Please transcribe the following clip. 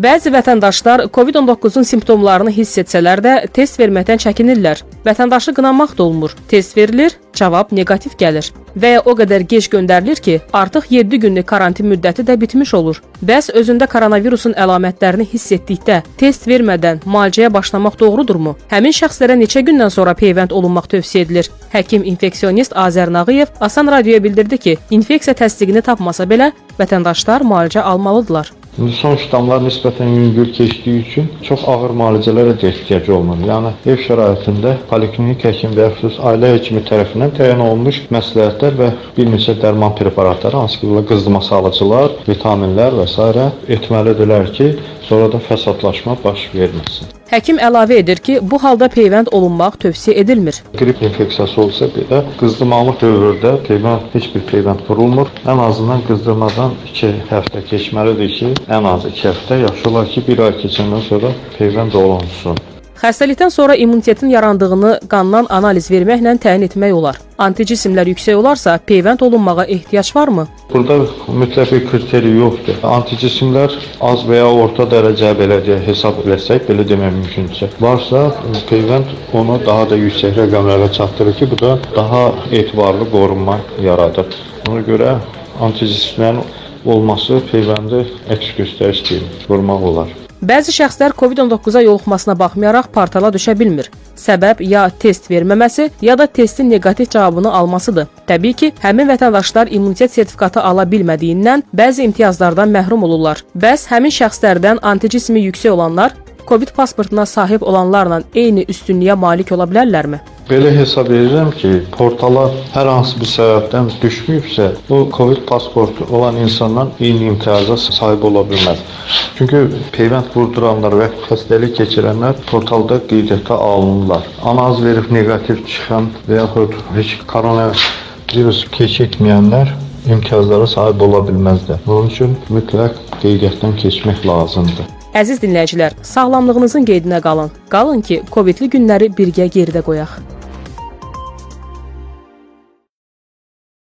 Bəzi vətəndaşlar COVID-19-un simptomlarını hiss etsələr də test verməkdən çəkinirlər. Vətəndaşı qınamaq da olmur. Test verilir, cavab neqativ gəlir və ya o qədər gec göndərilir ki, artıq 7 günlük karantin müddəti də bitmiş olur. Bəs özündə koronavirusun əlamətlərini hiss etdikdə test vermədən müalicəyə başlamaq doğrudurmu? Həmin şəxslərə neçə gündən sonra peyvənd olunmaq tövsiyə edilir? Həkim infeksionist Azər Nağıyev Asan radioya bildirdi ki, infeksiya təsdiqini tapmasa belə vətəndaşlar müalicə almalıdırlar. İndi son ştamlar nisbətən yüngül keçdiyi üçün çox ağır müalicələrə də ehtiyac olmur. Yəni ev şəraitində poliklinik həkim və ya xüsusi ailə həkimi tərəfindən təyin olunmuş məsləhətlər və bir neçə dərman preparatları, hansı ki, qızdırma sağlıcılar, vitaminlər və s. etməlidirlər ki, sonra da fəsadlaşma baş verməsin. Həkim əlavə edir ki, bu halda peyvənd olunmaq tövsiyə edilmir. Qrip infeksiyası olsa belə qızdırmalı dövrdə peyvənd heç bir peyvənd vurulmur. Ən azından qızdırmadan 2 həftə keçməlidir ki, ən az 2 həftə, yaxşı olar ki, 1 ay keçəndən sonra peyvənd olunsun. Xəstəlikdən sonra immunitetin yarandığını qandan analiz verməklə təyin etmək olar. Anticismlər yüksək olarsa, peyvənd olunmağa ehtiyac varmı? Burada mütləq bir kriteriya yoxdur. Anticismlər az və ya orta dərəcə belə deyə hesab etsək, belə demək mümkündür. Varsa, peyvənd onu daha da yüksək rəqəmlərə çatdırır ki, bu da daha etibarlı qorunma yaradır. Ona görə anticismlərin olması peyvəndi əks göstəriş deyil, vurmaq olar. Bəzi şəxslər COVID-19-a yoluxmasına baxmayaraq portala düşə bilmir. Səbəb ya test verməməsi, ya da testin neqativ cavabını almasıdır. Təbii ki, həmin vətəndaşlar immunitet sertifikatı ala bilmədiyindən bəzi imtiyazlardan məhrum olurlar. Bəs həmin şəxslərdən anticismi yüksək olanlar COVID pasportuna sahib olanlarla eyni üstünlüyə malik ola bilərlərmi? Belə hesab edirəm ki, portala hər hansı bir səbəbdən düşməyibsə, bu COVID pasportu olan insandan eyni imtiyaza sahib ola bilməz. Çünki peyvənd vurduranlar və xəstəlik keçirənlər portalda qeydiyyata alınırlar. Analiz verib neqativ çıxan və yaxud heç koronavirus keçirtməyənlər imtiyazlara sahib ola bilməzlər. Bunun üçün mütləq qeydiyyatdan keçmək lazımdır. Əziz dinləyicilər, sağlamlığınızın qeydinə qalın. Qalın ki, Covidli günləri birgə geridə qoyaq.